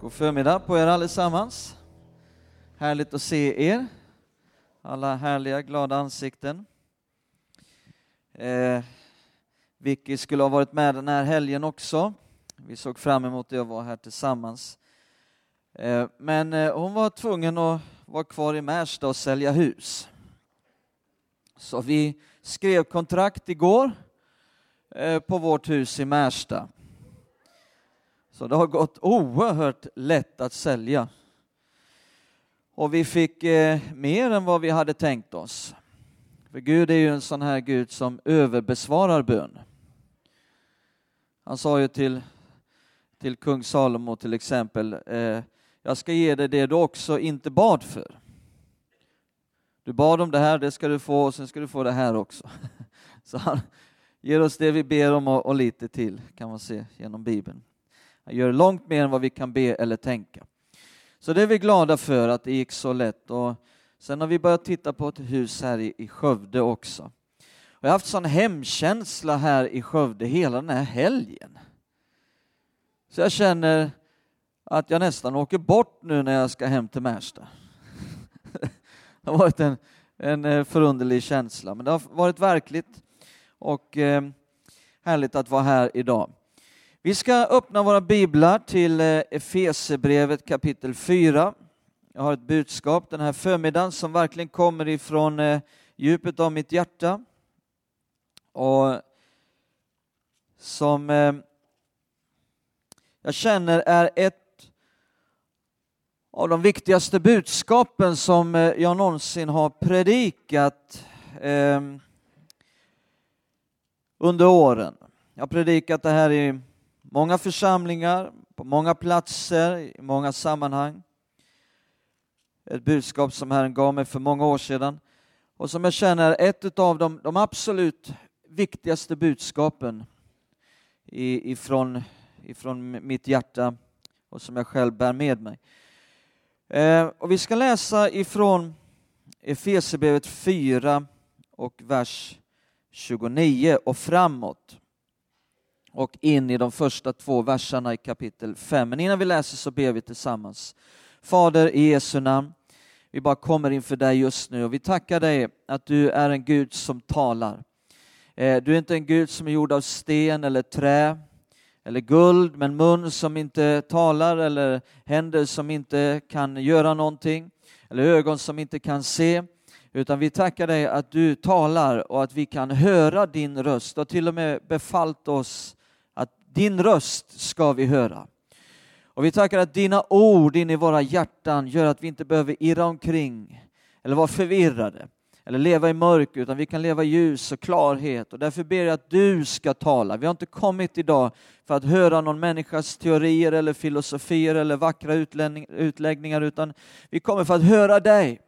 God förmiddag på er allesammans. Härligt att se er. Alla härliga, glada ansikten. Eh, Vicky skulle ha varit med den här helgen också. Vi såg fram emot det och var här tillsammans. Eh, men eh, hon var tvungen att vara kvar i Märsta och sälja hus. Så vi skrev kontrakt igår eh, på vårt hus i Märsta. Så det har gått oerhört lätt att sälja. Och vi fick eh, mer än vad vi hade tänkt oss. För Gud är ju en sån här Gud som överbesvarar bön. Han sa ju till, till kung Salomo till exempel, eh, jag ska ge dig det du också inte bad för. Du bad om det här, det ska du få och sen ska du få det här också. Så han ger oss det vi ber om och, och lite till, kan man se genom Bibeln. Han gör långt mer än vad vi kan be eller tänka. Så det är vi glada för att det gick så lätt. Och sen har vi börjat titta på ett hus här i, i Skövde också. Och jag har haft sån hemkänsla här i Skövde hela den här helgen. Så jag känner att jag nästan åker bort nu när jag ska hem till Märsta. Det har varit en, en eh, förunderlig känsla, men det har varit verkligt och eh, härligt att vara här idag. Vi ska öppna våra biblar till eh, Efesebrevet kapitel 4. Jag har ett budskap den här förmiddagen som verkligen kommer ifrån eh, djupet av mitt hjärta och som eh, jag känner är ett av de viktigaste budskapen som jag någonsin har predikat under åren. Jag har predikat det här i många församlingar, på många platser, i många sammanhang. Ett budskap som Herren gav mig för många år sedan och som jag känner är ett av de, de absolut viktigaste budskapen ifrån, ifrån mitt hjärta och som jag själv bär med mig. Eh, och vi ska läsa ifrån Efesierbrevet 4 och vers 29 och framåt och in i de första två verserna i kapitel 5. Men innan vi läser så ber vi tillsammans. Fader, i Jesu namn, vi bara kommer inför dig just nu och vi tackar dig att du är en Gud som talar. Eh, du är inte en Gud som är gjord av sten eller trä eller guld, men mun som inte talar eller händer som inte kan göra någonting eller ögon som inte kan se. Utan vi tackar dig att du talar och att vi kan höra din röst och till och med befallt oss din röst ska vi höra. Och vi tackar att dina ord in i våra hjärtan gör att vi inte behöver irra omkring eller vara förvirrade eller leva i mörker, utan vi kan leva i ljus och klarhet. Och därför ber jag att du ska tala. Vi har inte kommit idag för att höra någon människas teorier eller filosofier eller vackra utläggningar, utan vi kommer för att höra dig.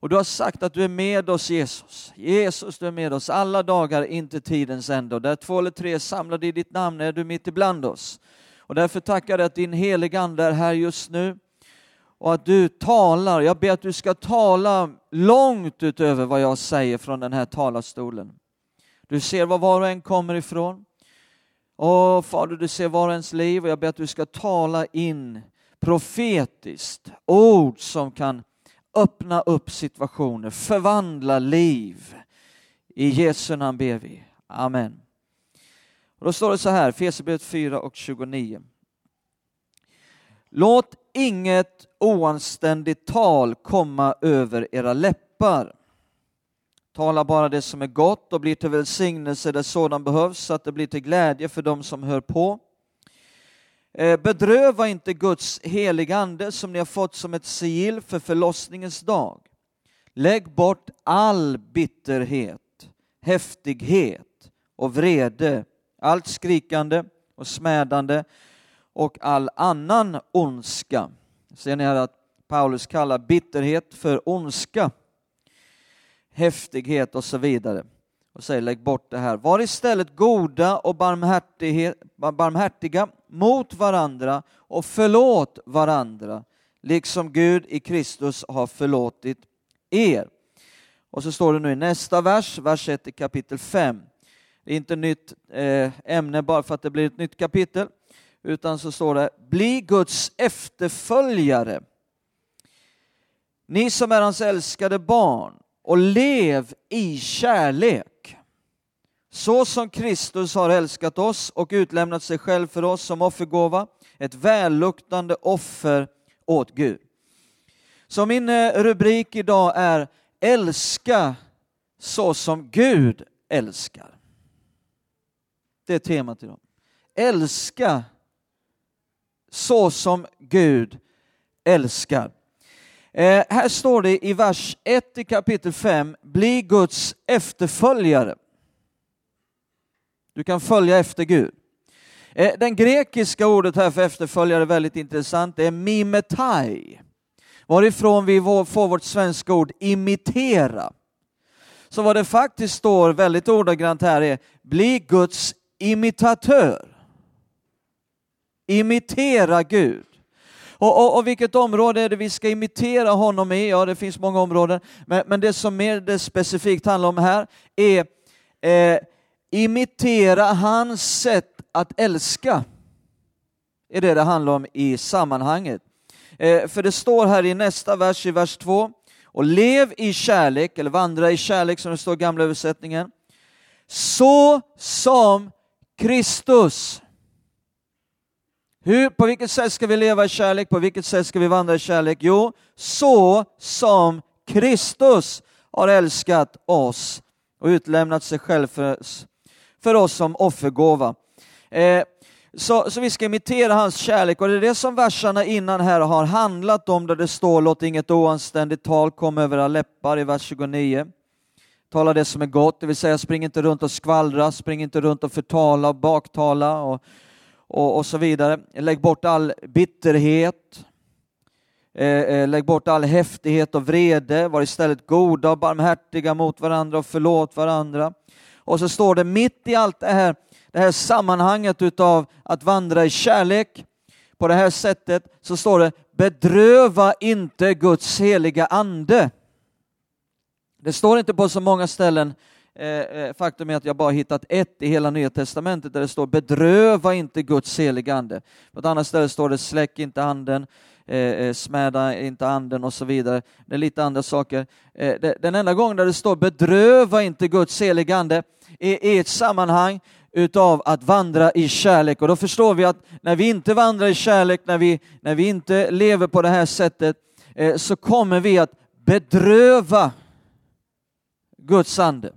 Och du har sagt att du är med oss Jesus. Jesus, du är med oss alla dagar inte tidens ände. Och där två eller tre samlade i ditt namn är du mitt ibland oss. Och därför tackar jag att din heliga Ande är här just nu och att du talar. Jag ber att du ska tala långt utöver vad jag säger från den här talarstolen. Du ser var var och en kommer ifrån. Och Fader, du ser var och ens liv och jag ber att du ska tala in profetiskt ord som kan öppna upp situationer, förvandla liv. I Jesu namn ber vi. Amen. Och då står det så här, Fesierbrevet 4 och 29. Låt inget oanständigt tal komma över era läppar. Tala bara det som är gott och blir till välsignelse där sådan behövs, så att det blir till glädje för dem som hör på. Eh, bedröva inte Guds heliga ande som ni har fått som ett sigill för förlossningens dag. Lägg bort all bitterhet, häftighet och vrede, allt skrikande och smädande och all annan ondska. Ser ni här att Paulus kallar bitterhet för ondska, häftighet och så vidare och säger lägg bort det här. Var istället goda och barmhärtiga mot varandra och förlåt varandra, liksom Gud i Kristus har förlåtit er. Och så står det nu i nästa vers, vers 1 i kapitel 5. Det är inte nytt eh, ämne bara för att det blir ett nytt kapitel, utan så står det bli Guds efterföljare. Ni som är hans älskade barn och lev i kärlek. Så som Kristus har älskat oss och utlämnat sig själv för oss som offergåva, ett välluktande offer åt Gud. Så min eh, rubrik idag är Älska så som Gud älskar. Det är temat idag. Älska så som Gud älskar. Eh, här står det i vers 1 i kapitel 5, bli Guds efterföljare. Du kan följa efter Gud. Eh, den grekiska ordet här för efterföljare är väldigt intressant, det är mimetai, varifrån vi får vårt svenska ord imitera. Så vad det faktiskt står väldigt ordagrant här är, bli Guds imitatör. Imitera Gud. Och, och, och, vilket område är det vi ska imitera honom i? Ja, det finns många områden, men, men det som mer det specifikt handlar om här är eh, imitera hans sätt att älska. är det det handlar om i sammanhanget. Eh, för det står här i nästa vers, i vers 2, och lev i kärlek, eller vandra i kärlek som det står i gamla översättningen, så som Kristus. Hur, på vilket sätt ska vi leva i kärlek? På vilket sätt ska vi vandra i kärlek? Jo, så som Kristus har älskat oss och utlämnat sig själv för oss, för oss som offergåva. Eh, så, så vi ska imitera hans kärlek och det är det som verserna innan här har handlat om där det står låt inget oanständigt tal komma över era läppar i vers 29. Tala det som är gott, det vill säga spring inte runt och skvallra, spring inte runt och förtala och baktala och, och, och så vidare. Lägg bort all bitterhet, eh, eh, lägg bort all häftighet och vrede, var istället goda och barmhärtiga mot varandra och förlåt varandra. Och så står det mitt i allt det här det här sammanhanget utav att vandra i kärlek på det här sättet så står det bedröva inte Guds heliga ande. Det står inte på så många ställen, eh, eh faktum är att jag bara hittat ett i hela Nya Testamentet där det står bedröva inte Guds heliga ande. På ett annat ställe står det släck inte anden, Eh, eh, smäda inte anden och så vidare. Det är lite andra saker. Eh, den enda gången där det står bedröva inte Guds heliga ande är i ett sammanhang utav att vandra i kärlek. Och då förstår vi att när vi inte vandrar i kärlek, när vi, när vi inte lever på det här sättet, eh, så kommer vi att bedröva Guds ande.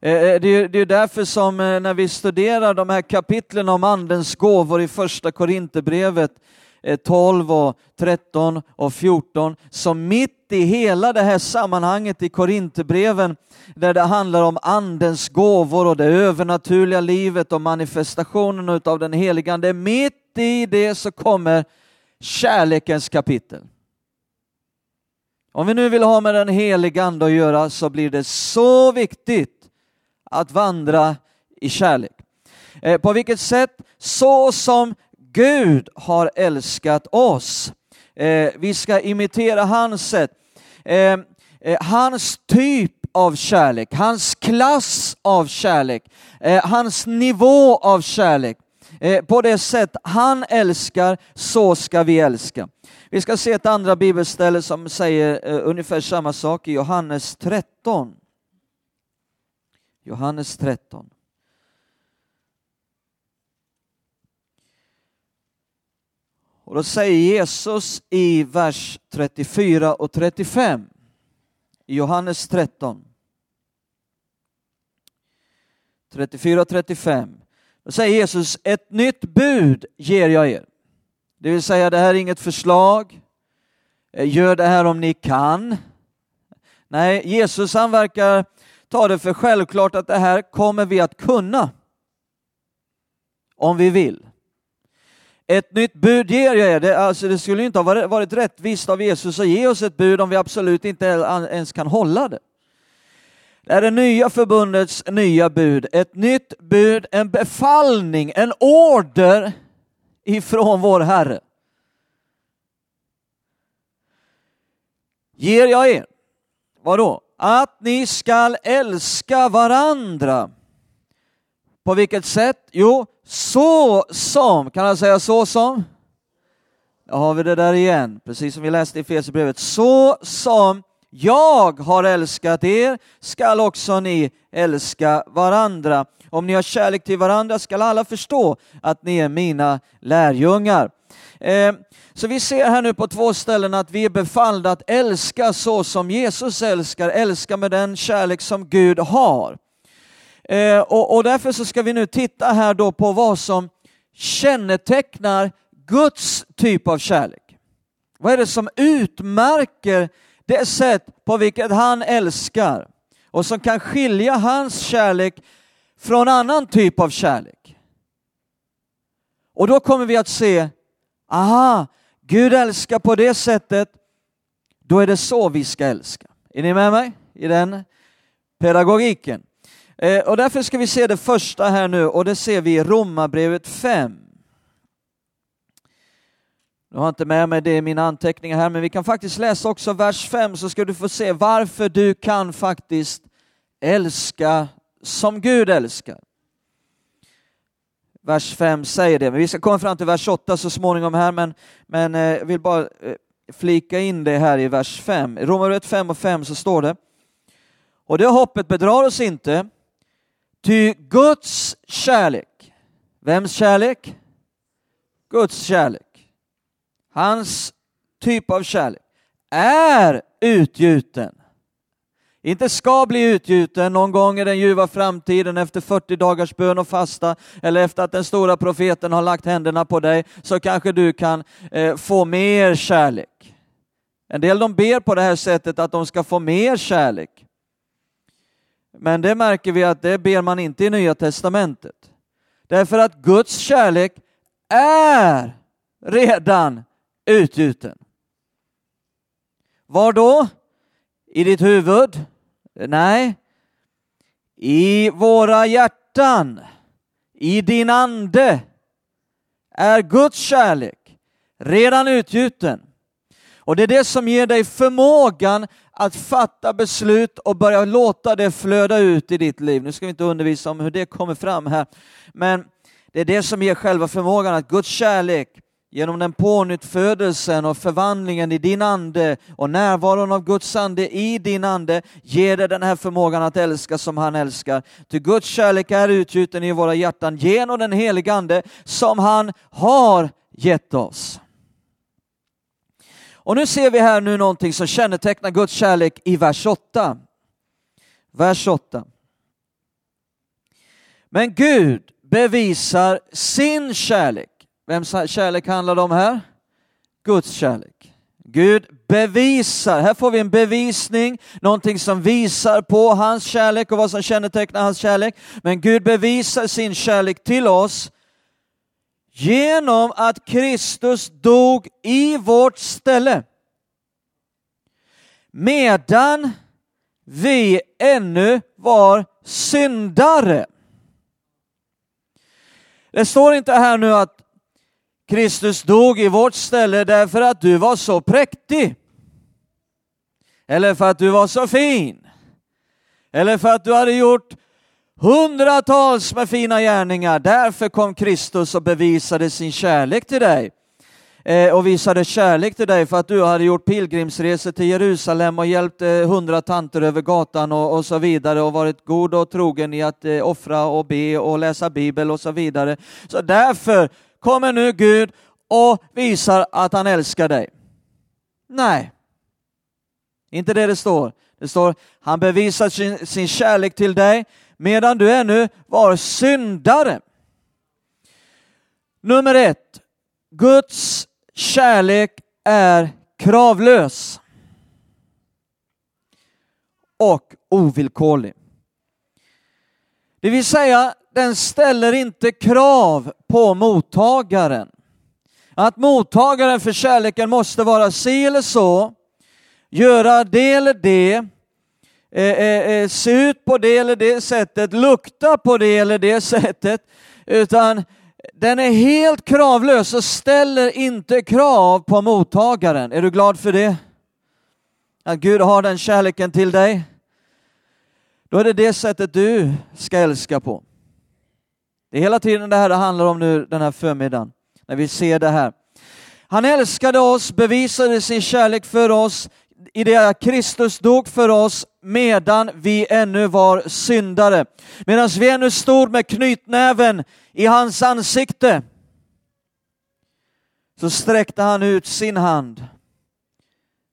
Eh, det, är, därför som när vi studerar de här kapitlen om Andens gåvor i första Korinthierbrevet Eh, 12 och 13 och 14, som mitt i hela det här sammanhanget i Korinthierbreven där det handlar om andens gåvor och det övernaturliga livet och manifestationen av den helige Ande. Mitt i det så kommer kärlekens kapitel. Om vi nu vill ha med den helige Ande att göra så blir det så viktigt att vandra i kärlek. Eh, på vilket sätt? Så som Gud har älskat oss. Eh, vi ska imitera hans sätt. Eh, eh, hans typ av kärlek, hans klass av kärlek, eh, hans nivå av kärlek. Eh, på det sätt han älskar, så ska vi älska. Vi ska se ett andra bibelställe som säger eh, ungefär samma sak i Johannes 13. Johannes 13. Och då säger Jesus i vers 34 och 35 i Johannes 13. 34-35. Då säger Jesus, ett nytt bud ger jag er. Det vill säga, det här är inget förslag. Eh, gör det här om ni kan. Nej, Jesus han verkar ta det för självklart att det här kommer vi att kunna. Om vi vill. Ett nytt bud ger jag er. Det, alltså, det skulle inte ha varit, rättvist av Jesus att ge oss ett bud om vi absolut inte ens kan hålla det. Det är det nya förbundets nya bud. Ett nytt bud, en befallning, en order ifrån vår Herre. Ger jag er, vadå? Att ni skall älska varandra. På vilket sätt? Jo, så som, kan jag säga så som? Då har vi det där igen, precis som vi läste i Fesebrevet. Så som jag har älskat er skall också ni älska varandra. Om ni har kärlek till varandra skall alla förstå att ni är mina lärjungar. Eh, så vi ser här nu på två ställen att vi är befallda att älska så som Jesus älskar, älska med den kärlek som Gud har. Eh, och, och därför så ska vi nu titta här då på vad som kännetecknar Guds typ av kärlek. Vad är det som utmärker det sätt på vilket han älskar och som kan skilja hans kärlek från annan typ av kärlek? Och då kommer vi att se, aha, Gud älskar på det sättet, då är det så vi ska älska. Är ni med mig i den pedagogiken? Eh, och därför ska vi se det första här nu och det ser vi i Romarbrevet 5. Jag har inte med mig det i mina anteckningar här, men vi kan faktiskt läsa också vers 5 så ska du få se varför du kan faktiskt älska som Gud älskar. Vers 5 säger det, men vi ska komma fram till vers 8 så småningom här, men, men eh, jag eh, vill bara eh, flika in det här i vers 5. I Romarbrevet 5 och 5 så står det, och det hoppet bedrar oss inte, ty Guds kärlek, vems kärlek? Guds kärlek hans typ av kärlek, är utgjuten. Inte ska bli utgjuten någon gång i den ljuva framtiden efter 40 dagars bön och fasta eller efter att den stora profeten har lagt händerna på dig så kanske du kan eh, få mer kärlek. En del de ber på det här sättet att de ska få mer kärlek. Men det märker vi att det ber man inte i Nya Testamentet. Därför att Guds kärlek är redan utgjuten. Var då? I ditt huvud? Nej. I våra hjärtan, i din ande, är Guds kärlek redan utgjuten. Och det är det som ger dig förmågan att fatta beslut och börja låta det flöda ut i ditt liv. Nu ska vi inte undervisa om hur det kommer fram här, men det är det som ger själva förmågan att Guds kärlek Genom den pånyttfödelsen och förvandlingen i din ande och närvaron av Guds ande i din ande ger dig den här förmågan att älska som han älskar. Ty Guds kärlek är utgjuten i våra hjärtan genom den helige ande som han har gett oss. Och nu ser vi här nu någonting som kännetecknar Guds kärlek i vers 8. Vers 8. Men Gud bevisar sin kärlek Vems kärlek handlar det om här? Guds kärlek. Gud bevisar, här får vi en bevisning, någonting som visar på hans kärlek och vad som kännetecknar hans kärlek. Men Gud bevisar sin kärlek till oss genom att Kristus dog i vårt ställe. Medan vi ännu var syndare. Det står inte här nu att Kristus dog i vårt ställe därför att du var så präktig. Eller för att du var så fin. Eller för att du hade gjort hundratals med fina gärningar. Därför kom Kristus och bevisade sin kärlek till dig eh, och visade kärlek till dig för att du hade gjort pilgrimsresor till Jerusalem och hjälpt eh, hundra tanter över gatan och, och, så vidare och varit god och trogen i att eh, offra och be och läsa bibel och så vidare. Så därför kommer nu Gud och visar att han älskar dig. Nej, inte det det står. Det står han bevisar sin, sin kärlek till dig medan du ännu var syndare. Nummer ett, Guds kärlek är kravlös och ovillkorlig. Det vill säga, den ställer inte krav på mottagaren. Att mottagaren för kärleken måste vara si eller så, göra det eller det, eh, eh, eh se ut på det eller det sättet, lukta på det eller det sättet, utan den är helt kravlös och ställer inte krav på mottagaren. Är du glad för det? Att Gud har den kärleken till dig? Då är det det sättet du ska älska på. Det är hela tiden det här det handlar om nu den här förmiddagen, när vi ser det här. Han älskade oss, bevisade sin kärlek för oss i det att Kristus dog för oss medan vi ännu var syndare. Medan vi ännu stod med knytnäven i hans ansikte så sträckte han ut sin hand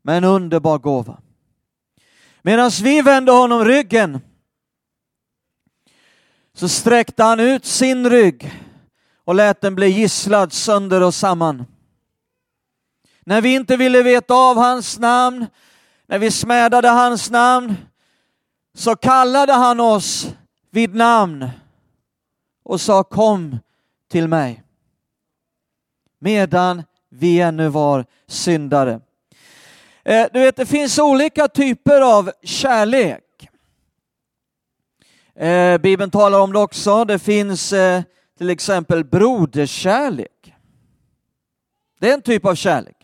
med en underbar gåva. Medan vi vände honom ryggen så sträckte han ut sin rygg och lät den bli gisslad sönder och samman. När vi inte ville veta av hans namn, när vi smädade hans namn, så kallade han oss vid namn och sa kom till mig. Medan vi ännu var syndare. Eh, du vet, det finns olika typer av kärlek. Eh, Bibeln talar om det också. Det finns eh, till exempel broderskärlek. Det är en typ av kärlek.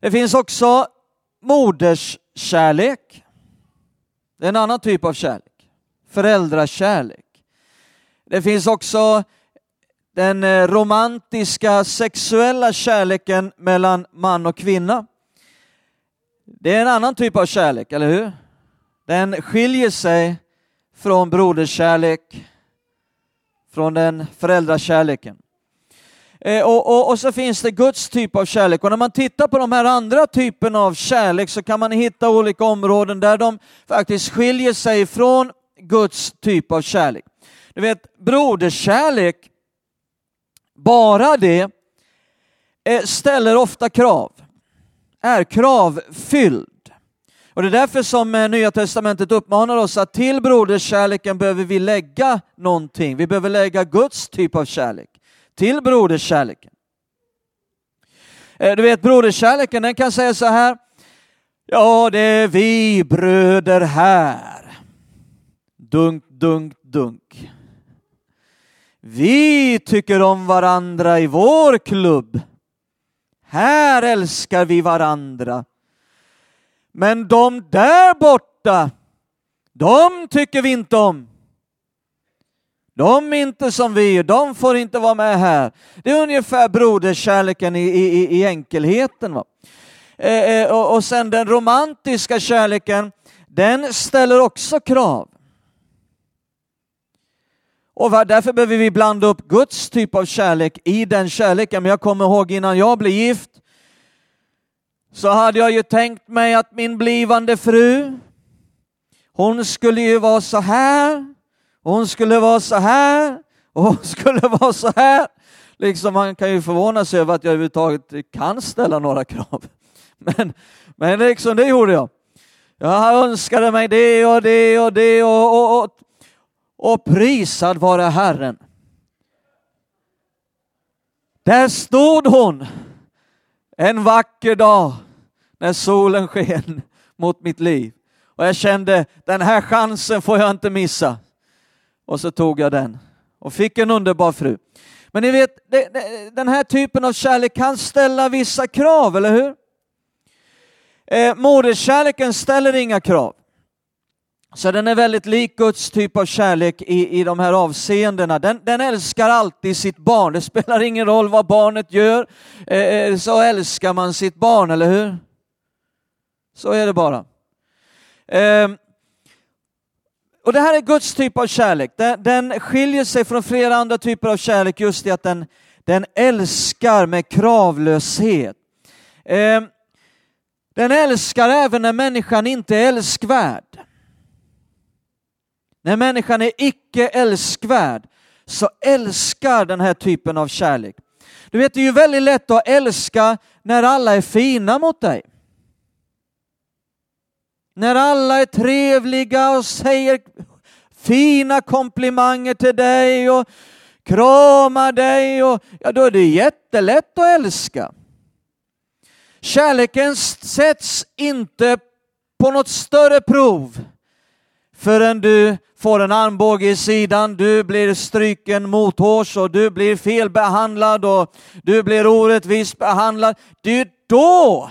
Det finns också moderskärlek. Det är en annan typ av kärlek. Föräldrakärlek. Det finns också den eh, romantiska sexuella kärleken mellan man och kvinna. Det är en annan typ av kärlek, eller hur? Den skiljer sig från broderskärlek, från den föräldrakärleken. Eh, och, och, och, så finns det Guds typ av kärlek. Och när man tittar på de här andra typerna av kärlek så kan man hitta olika områden där de faktiskt skiljer sig från Guds typ av kärlek. Du vet, broderskärlek, bara det eh, ställer ofta krav, är kravfylld. Och det är därför som eh, Nya Testamentet uppmanar oss att till broderskärleken behöver vi lägga någonting. Vi behöver lägga Guds typ av kärlek till broderskärleken. Eh, du vet broderskärleken den kan säga så här. Ja, det är vi bröder här. Dunk, dunk, dunk. Vi tycker om varandra i vår klubb. Här älskar vi varandra. Men de där borta, de tycker vi inte om. De är inte som vi, de får inte vara med här. Det är ungefär broderskärleken i, i, i enkelheten. Va? Eh, eh, och, och sen den romantiska kärleken, den ställer också krav. Och därför behöver vi blanda upp Guds typ av kärlek i den kärleken. Men jag kommer ihåg innan jag blev gift så hade jag ju tänkt mig att min blivande fru, hon skulle ju vara så här, hon skulle vara så här, och hon skulle vara så här. Liksom man kan ju förvåna sig över att jag överhuvudtaget kan ställa några krav. Men, men liksom det gjorde jag. Jag önskade mig det och det och det och, och, och, och prisad vare Herren. Där stod hon en vacker dag när solen sken mot mitt liv. Och jag kände, den här chansen får jag inte missa. Och så tog jag den och fick en underbar fru. Men ni vet, den här typen av kärlek kan ställa vissa krav, eller hur? Eh, moderskärleken ställer inga krav. Så den är väldigt lik Guds typ av kärlek i, i de här avseendena. Den, den älskar alltid sitt barn. Det spelar ingen roll vad barnet gör, eh, eh så älskar man sitt barn, eller hur? Så är det bara. Eh, och Det här är Guds typ av kärlek. Den, den skiljer sig från flera andra typer av kärlek just i att den, den älskar med kravlöshet. Eh, den älskar även när människan inte är älskvärd. När människan är icke älskvärd så älskar den här typen av kärlek. Du vet, det är ju väldigt lätt att älska när alla är fina mot dig. När alla är trevliga och säger fina komplimanger till dig och kramar dig, och, ja, då är det jättelätt att älska. Kärleken sätts inte på något större prov förrän du får en armbåge i sidan, du blir stryken mothårs och du blir felbehandlad och du blir orättvist behandlad. Det är då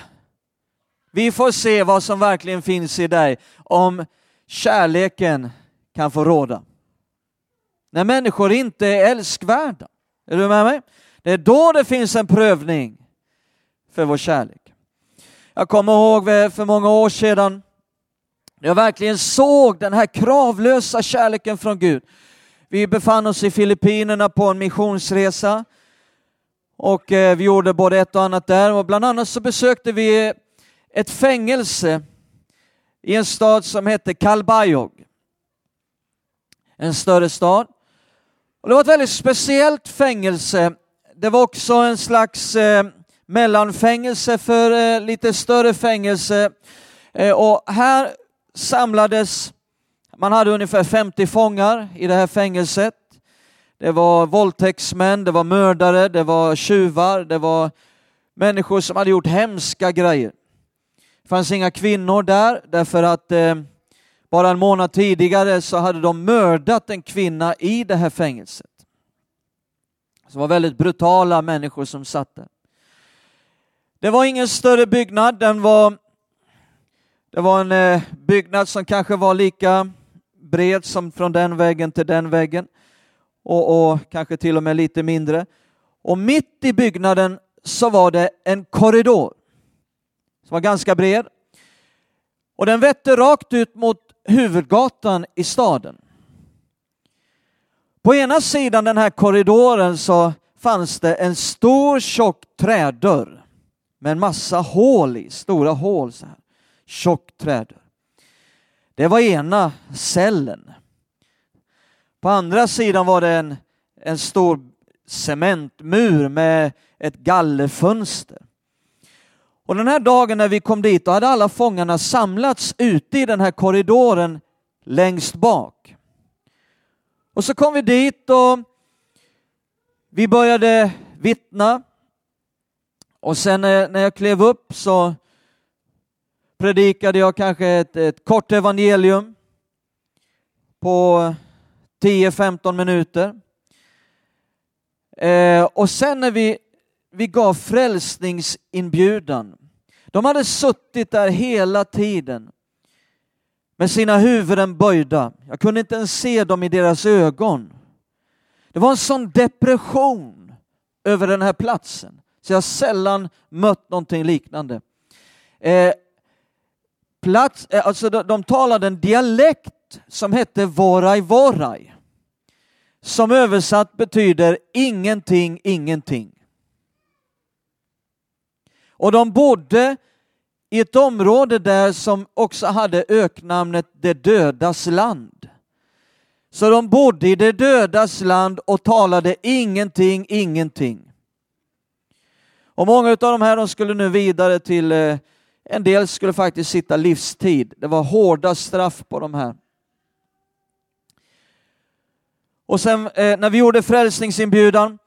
vi får se vad som verkligen finns i dig om kärleken kan få råda. när människor inte är älskvärda. Är du med mig? Det är då det finns en prövning för vår kärlek. Jag kommer ihåg för många år sedan jag verkligen såg den här kravlösa kärleken från Gud. Vi befann oss i Filippinerna på en missionsresa och eh, vi gjorde både ett och annat där och bland annat så besökte vi ett fängelse i en stad som hette Kalbajog. En större stad. Och det var ett väldigt speciellt fängelse. Det var också en slags eh, mellanfängelse för eh, lite större fängelse. Eh, och här samlades, man hade ungefär 50 fångar i det här fängelset. Det var våldtäktsmän, det var mördare, det var tjuvar, det var människor som hade gjort hemska grejer. Det fanns inga kvinnor där därför att eh, bara en månad tidigare så hade de mördat en kvinna i det här fängelset. Det var väldigt brutala människor som satt där. Det var ingen större byggnad, den var, det var en eh, byggnad som kanske var lika bred som från den väggen till den väggen och, och kanske till och med lite mindre. Och mitt i byggnaden så var det en korridor var ganska bred och den vette rakt ut mot huvudgatan i staden. På ena sidan den här korridoren så fanns det en stor tjock trädörr med en massa hål i, stora hål så här. Tjock trädörr. Det var ena cellen. På andra sidan var det en, en stor cementmur med ett gallerfönster. Och den här dagen när vi kom dit, då hade alla fångarna samlats ute i den här korridoren längst bak. Och så kom vi dit och vi började vittna. Och sen eh, när jag klev upp så predikade jag kanske ett, ett kort evangelium på 10-15 minuter. Eh, och sen när vi vi gav frälsningsinbjudan. De hade suttit där hela tiden med sina huvuden böjda. Jag kunde inte ens se dem i deras ögon. Det var en sån depression över den här platsen så jag sällan mött någonting liknande. Eh, plats, eh, alltså de, de talade en dialekt som hette Voraj Voraj som översatt betyder ingenting, ingenting. Och de bodde i ett område där som också hade öknamnet det dödas land. Så de bodde i det dödas land och talade ingenting, ingenting. Och många av de här de skulle nu vidare till, eh, en del skulle faktiskt sitta livstid. Det var hårda straff på de här. Och sen eh, när vi gjorde frälsningsinbjudan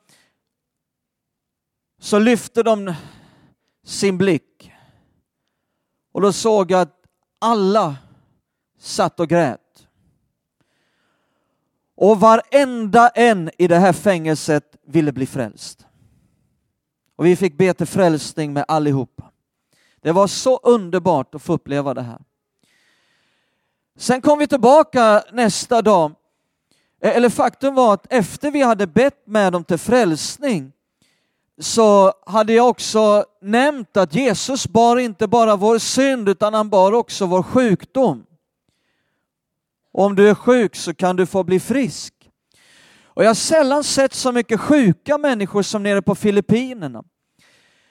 så lyfte de sin blick. Och då såg jag att alla satt och grät. Och varenda en i det här fängelset ville bli frälst. Och vi fick be till frälsning med allihopa. Det var så underbart att få uppleva det här. Sen kom vi tillbaka nästa dag. Eh, eller faktum var att efter vi hade bett med dem till frälsning så hade jag också nämnt att Jesus bar inte bara vår synd utan han bar också vår sjukdom. Och om du är sjuk så kan du få bli frisk. Och jag har sällan sett så mycket sjuka människor som nere på Filippinerna.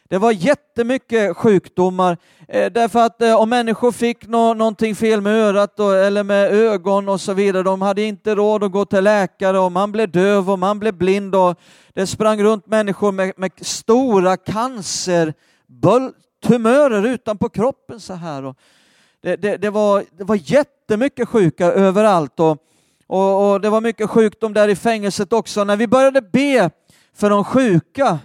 Det var jättemycket sjukdomar eh, därför att eh, om människor fick nå någonting fel med örat då, eller med ögon och så vidare, de hade inte råd att gå till läkare och man blev döv och man blev blind och det sprang runt människor med, med stora cancertumörer utanpå kroppen så här. Och det, det, det, var, det var jättemycket sjuka överallt och, och, och det var mycket sjukdom där i fängelset också. När vi började be för de sjuka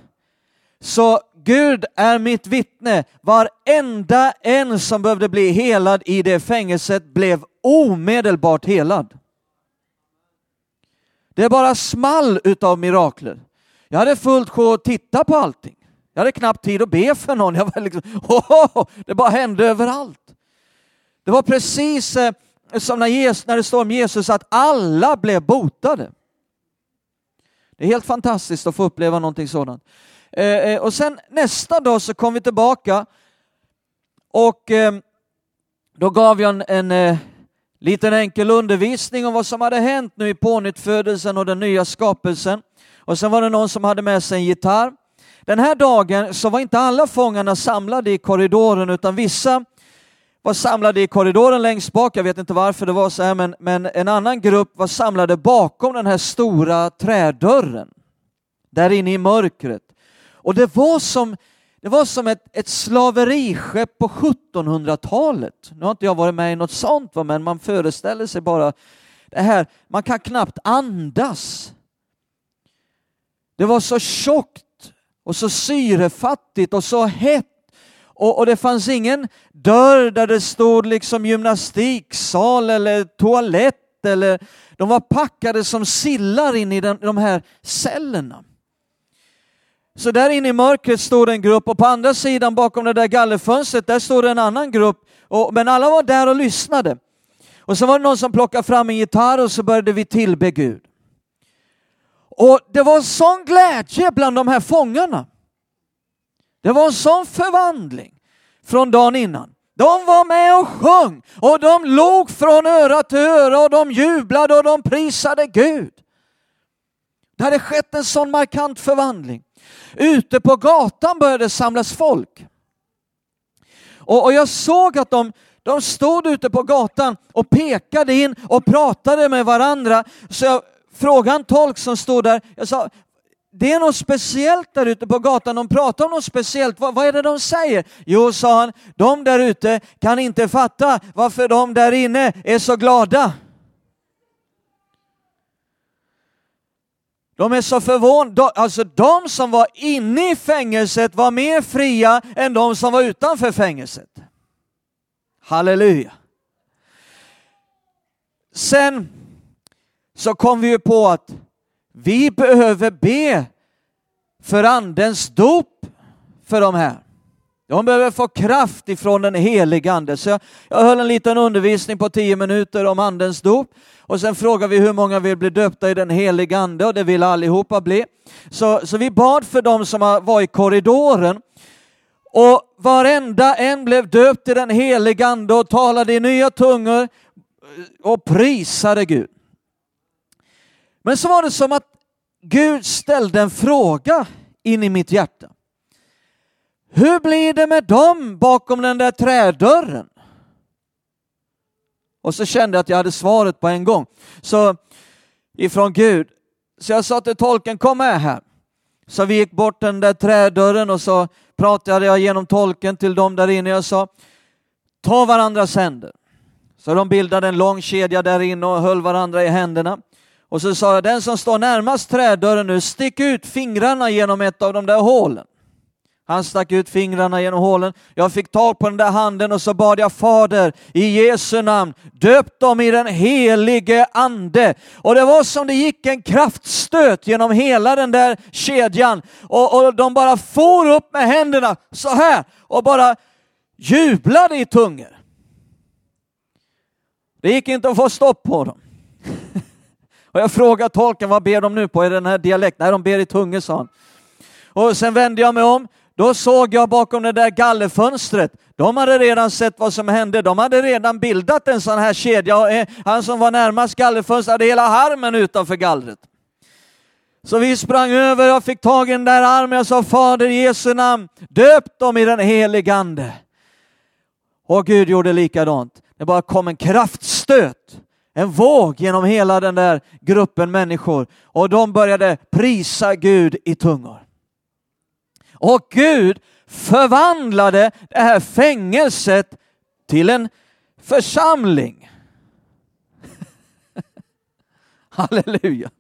så Gud är mitt vittne. Varenda en som behövde bli helad i det fängelset blev omedelbart helad. Det bara small utav mirakler. Jag hade fullt sjå att titta på allting. Jag hade knappt tid att be för någon. Jag var liksom, oh, det bara hände överallt. Det var precis eh, som när, Jesus, när det står om Jesus att alla blev botade. Det är helt fantastiskt att få uppleva någonting sådant. Eh, eh, och sen nästa dag så kom vi tillbaka och eh, då gav jag en, en eh, liten enkel undervisning om vad som hade hänt nu i pånyttfödelsen och den nya skapelsen. Och sen var det någon som hade med sig en gitarr. Den här dagen så var inte alla fångarna samlade i korridoren utan vissa var samlade i korridoren längst bak, jag vet inte varför det var så här, men, men en annan grupp var samlade bakom den här stora trädörren, där inne i mörkret. Och det var som, det var som ett, ett slaveriskepp på 1700-talet. Nu har inte jag varit med i något sånt, men man föreställer sig bara det här, man kan knappt andas. Det var så tjockt och så syrefattigt och så hett och, och, det fanns ingen dörr där det stod liksom gymnastiksal eller toalett eller de var packade som sillar in i den, de här cellerna. Så där inne i mörkret stod en grupp och på andra sidan bakom det där gallerfönstret där stod en annan grupp. Och, men alla var där och lyssnade. Och så var det någon som plockade fram en gitarr och så började vi tillbe Gud. Och det var sån glädje bland de här fångarna. Det var en sån förvandling från dagen innan. De var med och sjöng och de låg från öra till öra och de jublade och de prisade Gud. Det hade skett en sån markant förvandling. Ute på gatan började samlas folk. Och, och jag såg att de, de stod ute på gatan och pekade in och pratade med varandra. Så jag frågade en tolk som stod där, jag sa, det är något speciellt där ute på gatan, de pratar om något speciellt. Vad, vad, är det de säger? Jo, sa han, de där ute kan inte fatta varför de där inne är så glada. De är så förvånade, alltså de som var inne i fängelset var mer fria än de som var utanför fängelset. Halleluja. Sen så kom vi ju på att vi behöver be för andens dop för de här. De behöver få kraft ifrån den helige ande. Så jag, jag höll en liten undervisning på tio minuter om andens dop och sen frågade vi hur många vill bli döpta i den helige ande och det vill allihopa bli. Så, så vi bad för dem som var i korridoren och varenda en blev döpt i den helige ande och talade i nya tungor och prisade Gud. Men så var det som att Gud ställde en fråga in i mitt hjärta. Hur blir det med dem bakom den där trädörren? Och så kände jag att jag hade svaret på en gång. Så ifrån Gud. Så jag sa till tolken, kom med här. Så vi gick bort den där trädörren och så pratade jag genom tolken till dem där inne. Jag sa, ta varandras händer. Så de bildade en lång kedja där inne och höll varandra i händerna. Och så sa jag, den som står närmast trädörren nu, stick ut fingrarna genom ett av de där hålen. Han stack ut fingrarna genom hålen. Jag fick tag på den där handen och så bad jag Fader i Jesu namn, döp dem i den helige ande. Och det var som det gick en kraftstöt genom hela den där kedjan och, och de bara for upp med händerna så här och bara jublade i tungor. Det gick inte att få stopp på dem. Och jag frågade tolken, vad ber de nu på? Är det den här dialekten? Nej, de ber i tungor, sa han. Och sen vände jag mig om. Då såg jag bakom det där gallerfönstret, de hade redan sett vad som hände. De hade redan bildat en sån här kedja eh, han som var närmast gallerfönstret hade hela armen utanför gallret. Så vi sprang över, jag fick tag i den där armen, jag sa Fader i Jesu namn, döp dem i den helige Ande. Och Gud gjorde likadant. Det bara kom en kraftstöt en våg genom hela den där gruppen människor och de började prisa Gud i tungor. Och Gud förvandlade det här fängelset till en församling. Halleluja.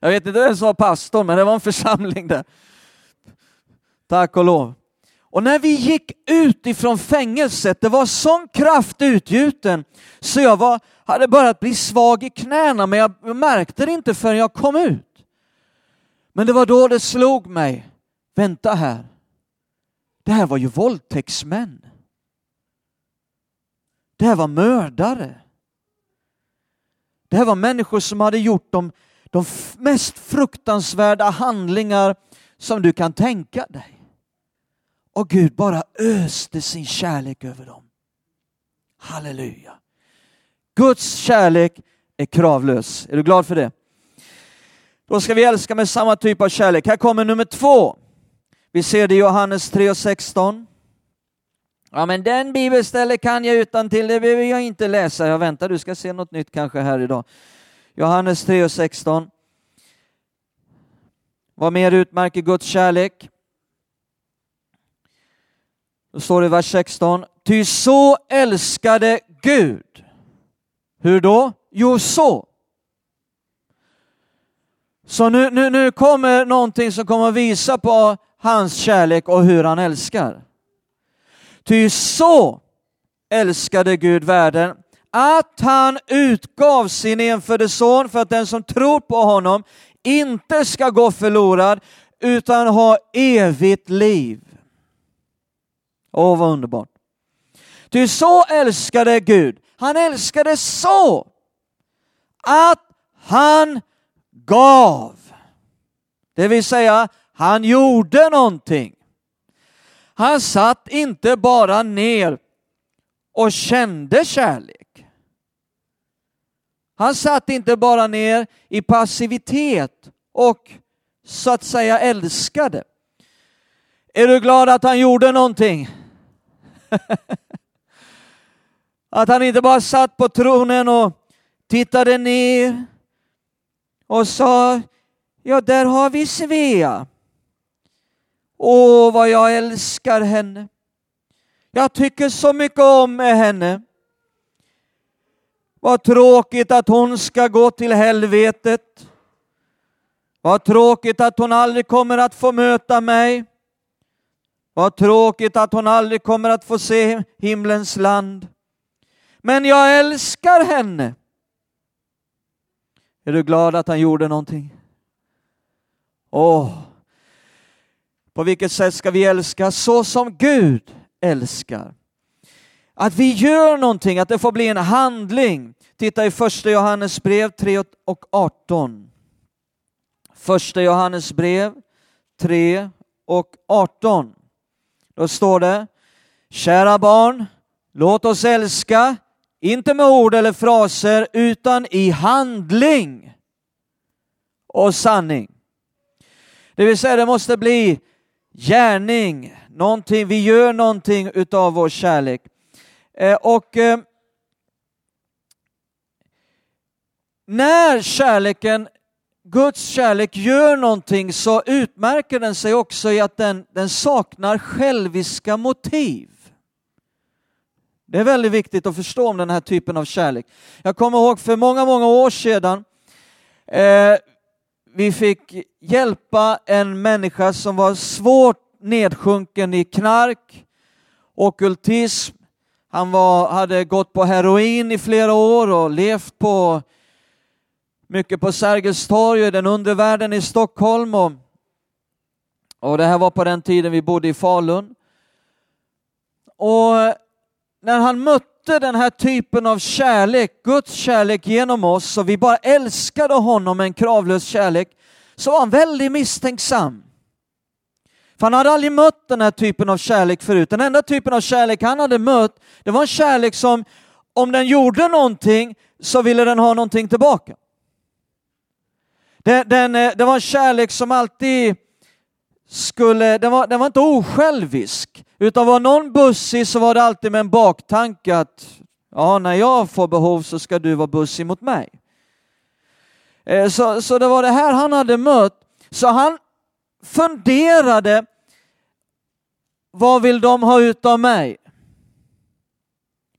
Jag vet inte vem som var pastor, men det var en församling där. Tack och lov. Och när vi gick ut ifrån fängelset, det var sån kraft utgjuten så jag var, hade börjat bli svag i knäna men jag märkte det inte förrän jag kom ut. Men det var då det slog mig, vänta här, det här var ju våldtäktsmän. Det här var mördare. Det här var människor som hade gjort de, de mest fruktansvärda handlingar som du kan tänka dig. Och Gud bara öste sin kärlek över dem. Halleluja. Guds kärlek är kravlös. Är du glad för det? Då ska vi älska med samma typ av kärlek. Här kommer nummer två. Vi ser det i Johannes 3 och 16. Ja, men den bibelstället kan jag utan till det behöver jag inte läsa. Jag väntar, du ska se något nytt kanske här idag. Johannes 3 och 16. Vad mer utmärker Guds kärlek? Då står det i vers 16. Ty så älskade Gud. Hur då? Jo, så. Så nu, nu, nu kommer någonting som kommer att visa på hans kärlek och hur han älskar. Ty så älskade Gud världen att han utgav sin enfödde son för att den som tror på honom inte ska gå förlorad utan ha evigt liv. Åh, vad underbart. Ty så älskade Gud. Han älskade så att han gav. Det vill säga, han gjorde någonting. Han satt inte bara ner och kände kärlek. Han satt inte bara ner i passivitet och så att säga älskade. Är du glad att han gjorde någonting? att han inte bara satt på tronen och tittade ner och sa, ja där har vi Svea. Åh, vad jag älskar henne. Jag tycker så mycket om henne. Vad tråkigt att hon ska gå till helvetet. Vad tråkigt att hon aldrig kommer att få möta mig. Vad tråkigt att hon aldrig kommer att få se himlens land. Men jag älskar henne. Är du glad att han gjorde någonting? Åh, på vilket sätt ska vi älska? Så som Gud älskar. Att vi gör någonting, att det får bli en handling. Titta i första Johannes brev 3 och 18. Första Johannes brev 3 och 18. Då står det, kära barn, låt oss älska, inte med ord eller fraser, utan i handling och sanning. Det vill säga, det måste bli gärning, någonting, vi gör någonting utav vår kärlek. Eh, och eh, när kärleken, Guds kärlek gör någonting så utmärker den sig också i att den, den saknar själviska motiv. Det är väldigt viktigt att förstå om den här typen av kärlek. Jag kommer ihåg för många, många år sedan eh, vi fick hjälpa en människa som var svårt nedsjunken i knark, okultism. Han var, hade gått på heroin i flera år och levt på mycket på Sergels torg i den undre världen i Stockholm. Och, och det här var på den tiden vi bodde i Falun. Och när han mötte den här typen av kärlek, Guds kärlek genom oss, och vi bara älskade honom med en kravlös kärlek, så var han väldigt misstänksam. För han hade aldrig mött den här typen av kärlek förut. Den enda typen av kärlek han hade mött, det var en kärlek som om den gjorde någonting så ville den ha någonting tillbaka. Den, den, eh, det var en kärlek som alltid skulle, den var, den var inte osjälvisk, utan var någon bussig så var det alltid med en baktanke att ja, när jag får behov så ska du vara bussig mot mig. Eh, så, så det var det här han hade mött. Så han funderade, vad vill de ha ut av mig?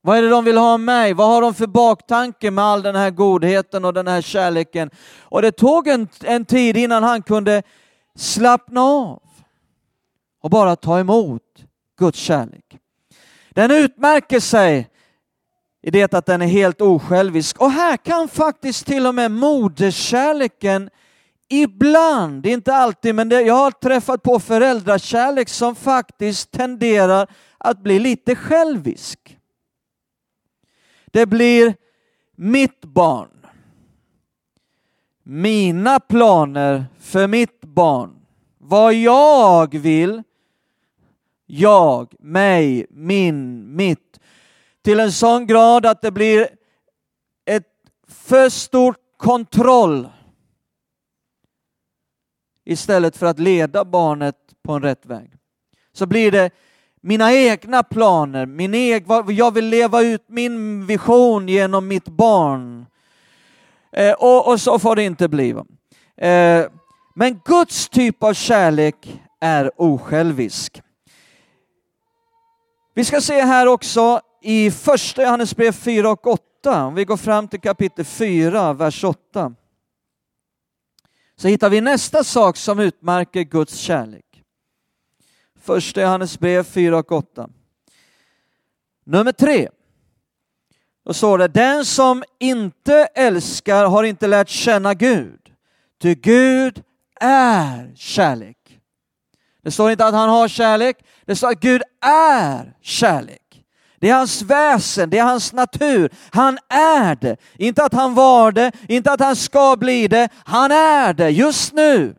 Vad är det de vill ha av mig? Vad har de för baktanke med all den här godheten och den här kärleken? Och det tog en, en tid innan han kunde slappna av och bara ta emot Guds kärlek. Den utmärker sig i det att den är helt osjälvisk. Och här kan faktiskt till och med moderskärleken ibland, inte alltid, men det, jag har träffat på föräldrakärlek som faktiskt tenderar att bli lite självisk. Det blir mitt barn, mina planer för mitt barn. Vad jag vill, jag, mig, min, mitt. Till en sån grad att det blir ett för stort kontroll istället för att leda barnet på en rätt väg. Så blir det mina egna planer, min eg, jag vill leva ut min vision genom mitt barn. Eh, och, och, så får det inte bli. Eh, men Guds typ av kärlek är osjälvisk. Vi ska se här också i första Johannesbrev 4 och 8, om vi går fram till kapitel 4, vers 8, så hittar vi nästa sak som utmärker Guds kärlek. Första Johannesbrev 4 och 8. Nummer tre. Då står det, den som inte älskar har inte lärt känna Gud, ty Gud är kärlek. Det står inte att han har kärlek, det står att Gud är kärlek. Det är hans väsen, det är hans natur. Han är det. Inte att han var det, inte att han ska bli det. Han är det just nu.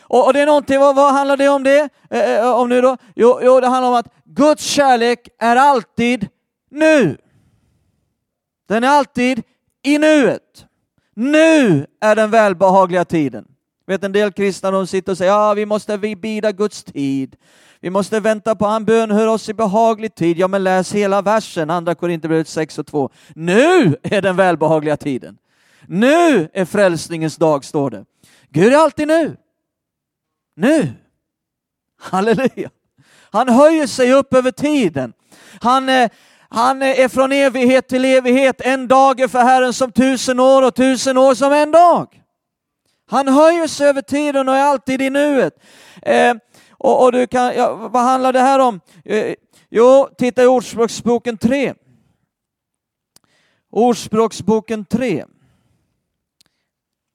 Och, och det är någonting, vad, vad handlar det om det? Eh, eh om nu då? Jo, jo, det handlar om att Guds kärlek är alltid nu. Den är alltid i nuet. Nu är den välbehagliga tiden. Vet en del kristna de sitter och säger ja, vi måste vi bida Guds tid. Vi måste vänta på han bönhör oss i behaglig tid. Ja, men läs hela versen, andra Korinthierbrevet 6 och 2. Nu är den välbehagliga tiden. Nu är frälsningens dag, står det. Gud är alltid nu. Nu. Halleluja. Han höjer sig upp över tiden. Han, eh, han är från evighet till evighet. En dag är för Herren som tusen år och tusen år som en dag. Han höjer sig över tiden och är alltid i nuet. Eh, och, och, du kan, ja, vad handlar det här om? Eh, jo, titta i Ordspråksboken 3. Ordspråksboken 3.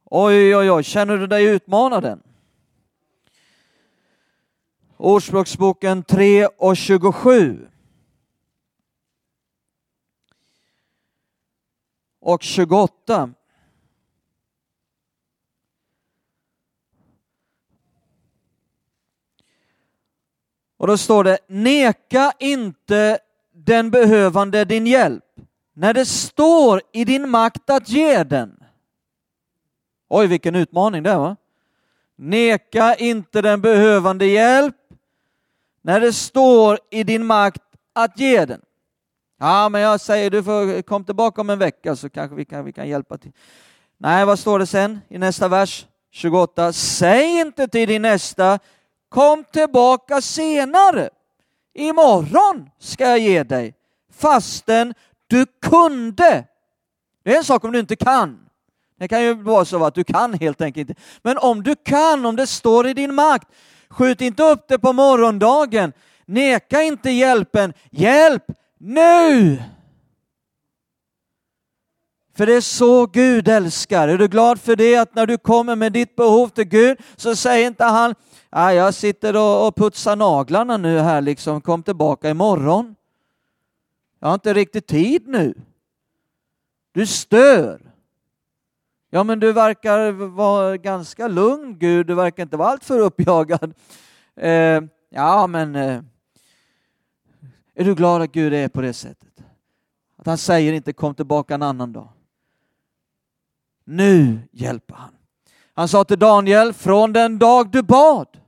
Oj, oj, oj, känner du dig utmanad än? Ordspråksboken 3 och 27. Och 28. Och då står det, neka inte den behövande din hjälp när det står i din makt att ge den. Oj, vilken utmaning det var. Neka inte den behövande hjälp när det står i din makt att ge den. Ja, men jag säger du får kom tillbaka om en vecka så kanske vi kan, vi kan hjälpa till. Nej, vad står det sen i nästa vers? 28. Säg inte till din nästa, kom tillbaka senare. Imorgon ska jag ge dig, fastän du kunde. Det är en sak om du inte kan. Det kan ju vara så att du kan helt enkelt inte. Men om du kan, om det står i din makt, skjut inte upp det på morgondagen. Neka inte hjälpen. Hjälp nu! För det är så Gud älskar. Är du glad för det? Att när du kommer med ditt behov till Gud så säger inte han, ah, jag sitter och putsar naglarna nu här liksom, kom tillbaka imorgon. Jag har inte riktigt tid nu. Du stör. Ja, men du verkar vara ganska lugn, Gud. Du verkar inte vara alltför uppjagad. Eh, ja, men eh, är du glad att Gud är på det sättet? Att han säger inte kom tillbaka en annan dag. Nu hjälper han. Han sa till Daniel, från den dag du bad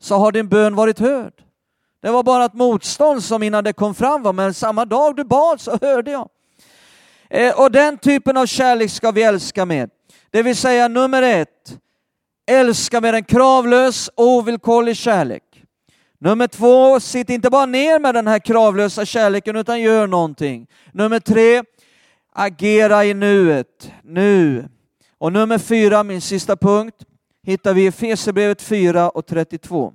så har din bön varit hörd. Det var bara ett motstånd som innan det kom fram, var men samma dag du bad så hörde jag. Eh, och den typen av kärlek ska vi älska med. Det vill säga nummer ett, älska med en kravlös ovillkorlig kärlek. Nummer två, sitt inte bara ner med den här kravlösa kärleken utan gör någonting. Nummer tre, agera i nuet, nu. Och nummer fyra, min sista punkt, hittar vi i Efesierbrevet 4 och 32.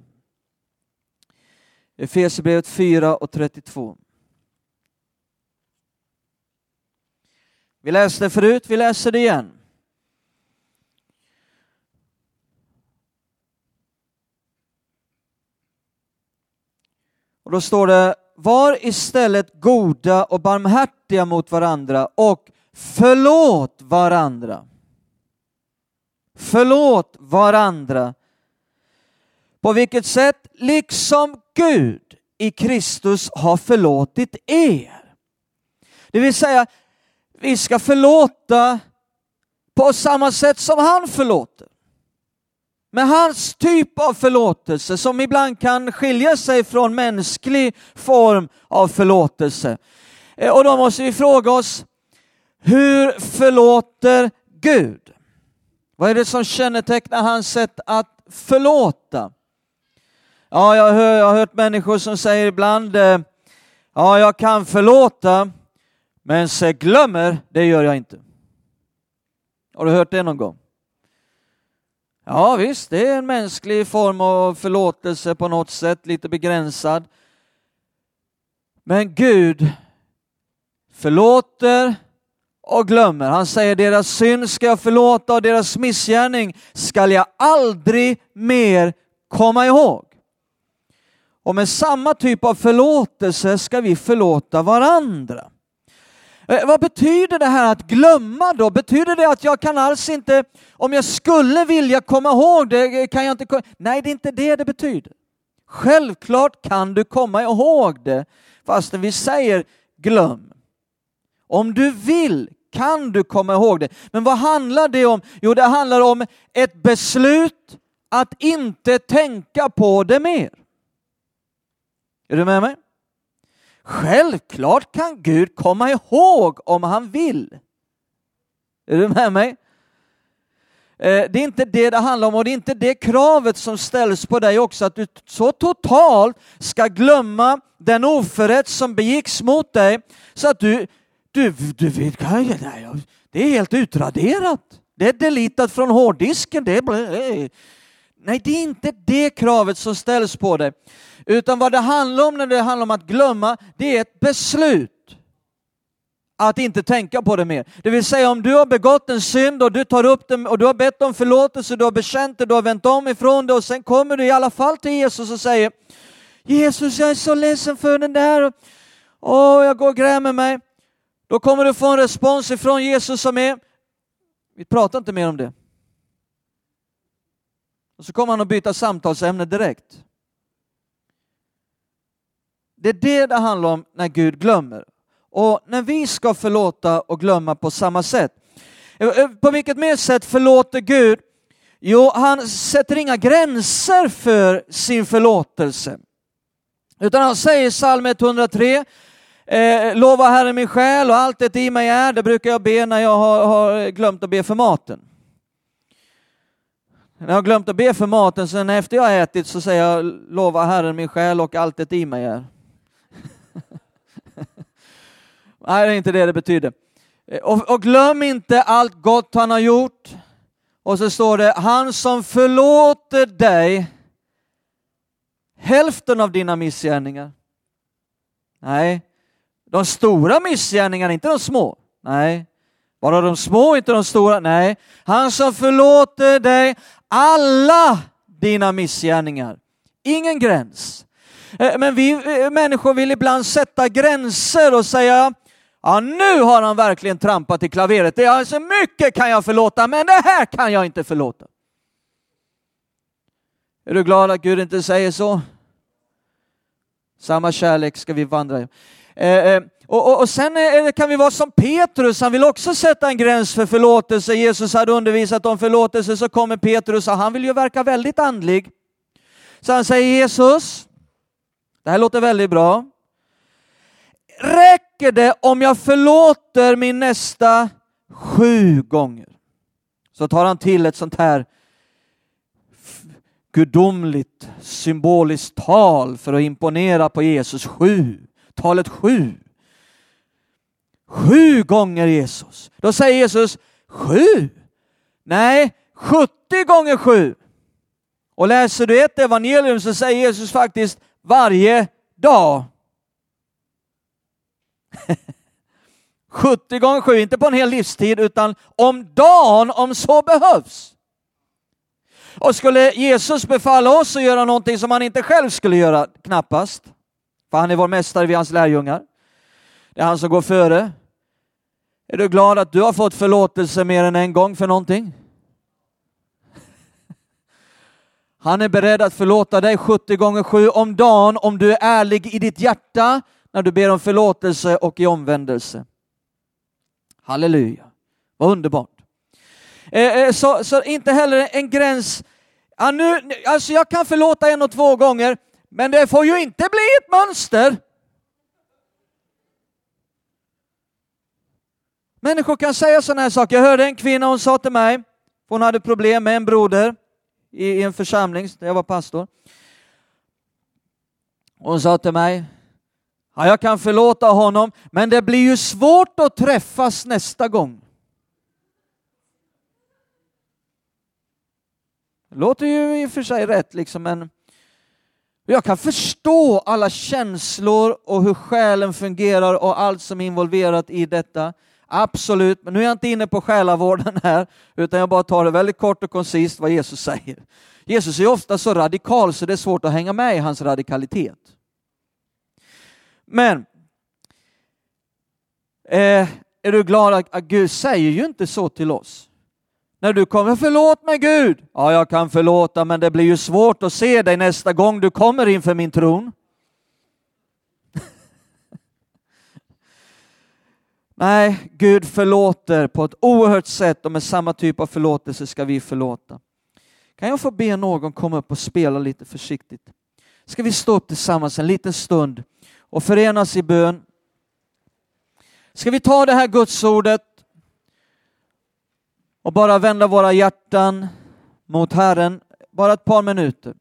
Efesierbrevet 4 och 32. Vi läste förut, vi läser det igen. Och då står det, var istället goda och barmhärtiga mot varandra och förlåt varandra. Förlåt varandra. På vilket sätt? Liksom Gud i Kristus har förlåtit er. Det vill säga, vi ska förlåta på samma sätt som han förlåter. Med hans typ av förlåtelse som ibland kan skilja sig från mänsklig form av förlåtelse. Eh, och då måste vi fråga oss, hur förlåter Gud? Vad är det som kännetecknar hans sätt att förlåta? Ja, jag, hör, jag har hört människor som säger ibland, eh, ja, jag kan förlåta, men se glömmer, det gör jag inte. Har du hört det någon gång? Ja visst, det är en mänsklig form av förlåtelse på något sätt, lite begränsad. Men Gud förlåter och glömmer. Han säger deras synd ska jag förlåta och deras missgärning skall jag aldrig mer komma ihåg. Och med samma typ av förlåtelse ska vi förlåta varandra. Eh, vad betyder det här att glömma då? Betyder det att jag kan alls inte, om jag skulle vilja komma ihåg det, eh, kan jag inte Nej, det är inte det det betyder. Självklart kan du komma ihåg det, fastän vi säger glöm. Om du vill kan du komma ihåg det. Men vad handlar det om? Jo, det handlar om ett beslut att inte tänka på det mer. Är du med mig? Självklart kan Gud komma ihåg om han vill. Är du med mig? Eh, det är inte det det handlar om och det är inte det kravet som ställs på dig också, att du så totalt ska glömma den oförrätt som begicks mot dig så att du, du, du vet, det är helt utraderat. Det är deletat från hårddisken. Det är, nej, det är inte det kravet som ställs på dig. Utan vad det handlar om när det handlar om att glömma, det är ett beslut att inte tänka på det mer. Det vill säga om du har begått en synd och du tar upp den och du har bett om förlåtelse, du har bekänt det, du har vänt om ifrån det och sen kommer du i alla fall till Jesus och säger Jesus, jag är så ledsen för den där. Åh, jag går och grämer mig. Då kommer du få en respons ifrån Jesus som är, vi pratar inte mer om det. Och så kommer han att byta samtalsämne direkt. Det är det det handlar om när Gud glömmer. Och när vi ska förlåta och glömma på samma sätt. Eh, på vilket mer sätt förlåter Gud? Jo, han sätter inga gränser för sin förlåtelse. Utan han säger i psalm 103, eh, lova Herren min själ och allt det i mig är, det brukar jag be när jag har, har glömt att be för maten. När jag har glömt att be för maten, sen efter jag har ätit så säger jag lova Herren min själ och allt det i mig är. Nej, det är inte det det betyder. Eh, och, och, glöm inte allt gott han har gjort. Och så står det, han som förlåter dig hälften av dina missgärningar. Nej, de stora missgärningarna, inte de små. Nej, bara de små, inte de stora. Nej, han som förlåter dig alla dina missgärningar. Ingen gräns. Eh, men vi eh, människor vill ibland sätta gränser och säga Ja, nu har han verkligen trampat i klaveret. Det är så mycket kan jag förlåta, men det här kan jag inte förlåta. Är du glad att Gud inte säger så? Samma kärlek ska vi vandra i. Eh, eh, och, och, och, sen är, kan vi vara som Petrus, han vill också sätta en gräns för förlåtelse. Jesus hade undervisat om förlåtelse, så kommer Petrus och han vill ju verka väldigt andlig. Så han säger Jesus, det här låter väldigt bra. Räcker det om jag förlåter min nästa sju gånger? Så tar han till ett sånt här gudomligt symboliskt tal för att imponera på Jesus. Sju, talet sju. Sju gånger Jesus. Då säger Jesus sju. Nej, 70 gånger sju. Och läser du ett evangelium så säger Jesus faktiskt varje dag. 70 gånger 7, inte på en hel livstid, utan om dagen om så behövs. Och skulle Jesus befalla oss att göra någonting som han inte själv skulle göra? Knappast. För han är vår mästare, vi är hans lärjungar. Det är han som går före. Är du glad att du har fått förlåtelse mer än en gång för någonting? Han är beredd att förlåta dig 70 gånger 7 om dagen om du är ärlig i ditt hjärta när du ber om förlåtelse och i omvändelse. Halleluja, vad underbart. Eh, eh, så, så inte heller en gräns, ja, nu, alltså jag kan förlåta en och två gånger, men det får ju inte bli ett mönster. Människor kan säga sådana här saker. Jag hörde en kvinna, hon sa till mig, hon hade problem med en broder i, en församling där jag var pastor. Hon sa till mig, ja, jag kan förlåta honom, men det blir ju svårt att träffas nästa gång. Det låter ju i och för sig rätt, liksom, men jag kan förstå alla känslor och hur själen fungerar och allt som är involverat i detta. Absolut, men nu är jag inte inne på själavården här, utan jag bara tar det väldigt kort och koncist vad Jesus säger. Jesus är ofta så radikal så det är svårt att hänga med i hans radikalitet. Men eh, är du glad att, att Gud säger ju inte så till oss? När du kommer, förlåt mig Gud. Ja, jag kan förlåta, men det blir ju svårt att se dig nästa gång du kommer inför min tron. Nej, Gud förlåter på ett oerhört sätt och med samma typ av förlåtelse ska vi förlåta. Kan jag få be någon komma upp och spela lite försiktigt? Ska vi stå upp tillsammans en liten stund och förenas i bön? Ska vi ta det här gudsordet och bara vända våra hjärtan mot Herren, bara ett par minuter.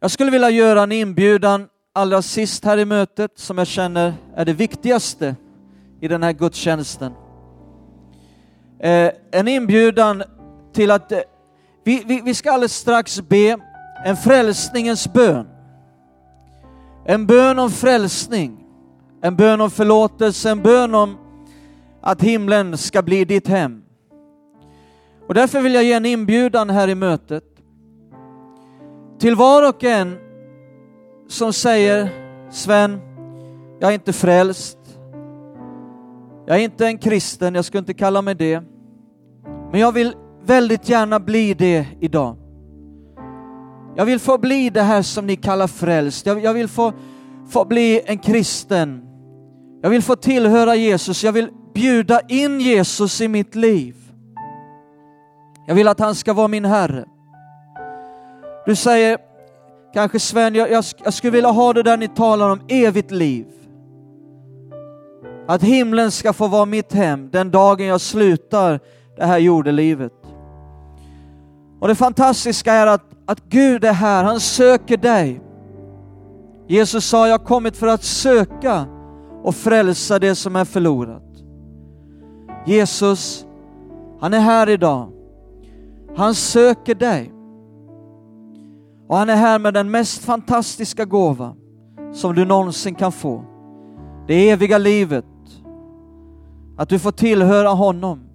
Jag skulle vilja göra en inbjudan allra sist här i mötet som jag känner är det viktigaste i den här gudstjänsten. Eh, en inbjudan till att eh, vi, vi, vi ska alldeles strax be en frälsningens bön. En bön om frälsning, en bön om förlåtelse, en bön om att himlen ska bli ditt hem. Och därför vill jag ge en inbjudan här i mötet till var och en som säger Sven, jag är inte frälst. Jag är inte en kristen, jag skulle inte kalla mig det. Men jag vill väldigt gärna bli det idag. Jag vill få bli det här som ni kallar frälst. Jag, jag vill få, få bli en kristen. Jag vill få tillhöra Jesus. Jag vill bjuda in Jesus i mitt liv. Jag vill att han ska vara min Herre. Du säger kanske Sven, jag, jag, jag skulle vilja ha det där ni talar om, evigt liv. Att himlen ska få vara mitt hem den dagen jag slutar det här jordelivet. Och det fantastiska är att, att Gud är här, han söker dig. Jesus sa, jag har kommit för att söka och frälsa det som är förlorat. Jesus, han är här idag. Han söker dig. Och han är här med den mest fantastiska gåva som du någonsin kan få. Det eviga livet. Att du får tillhöra honom.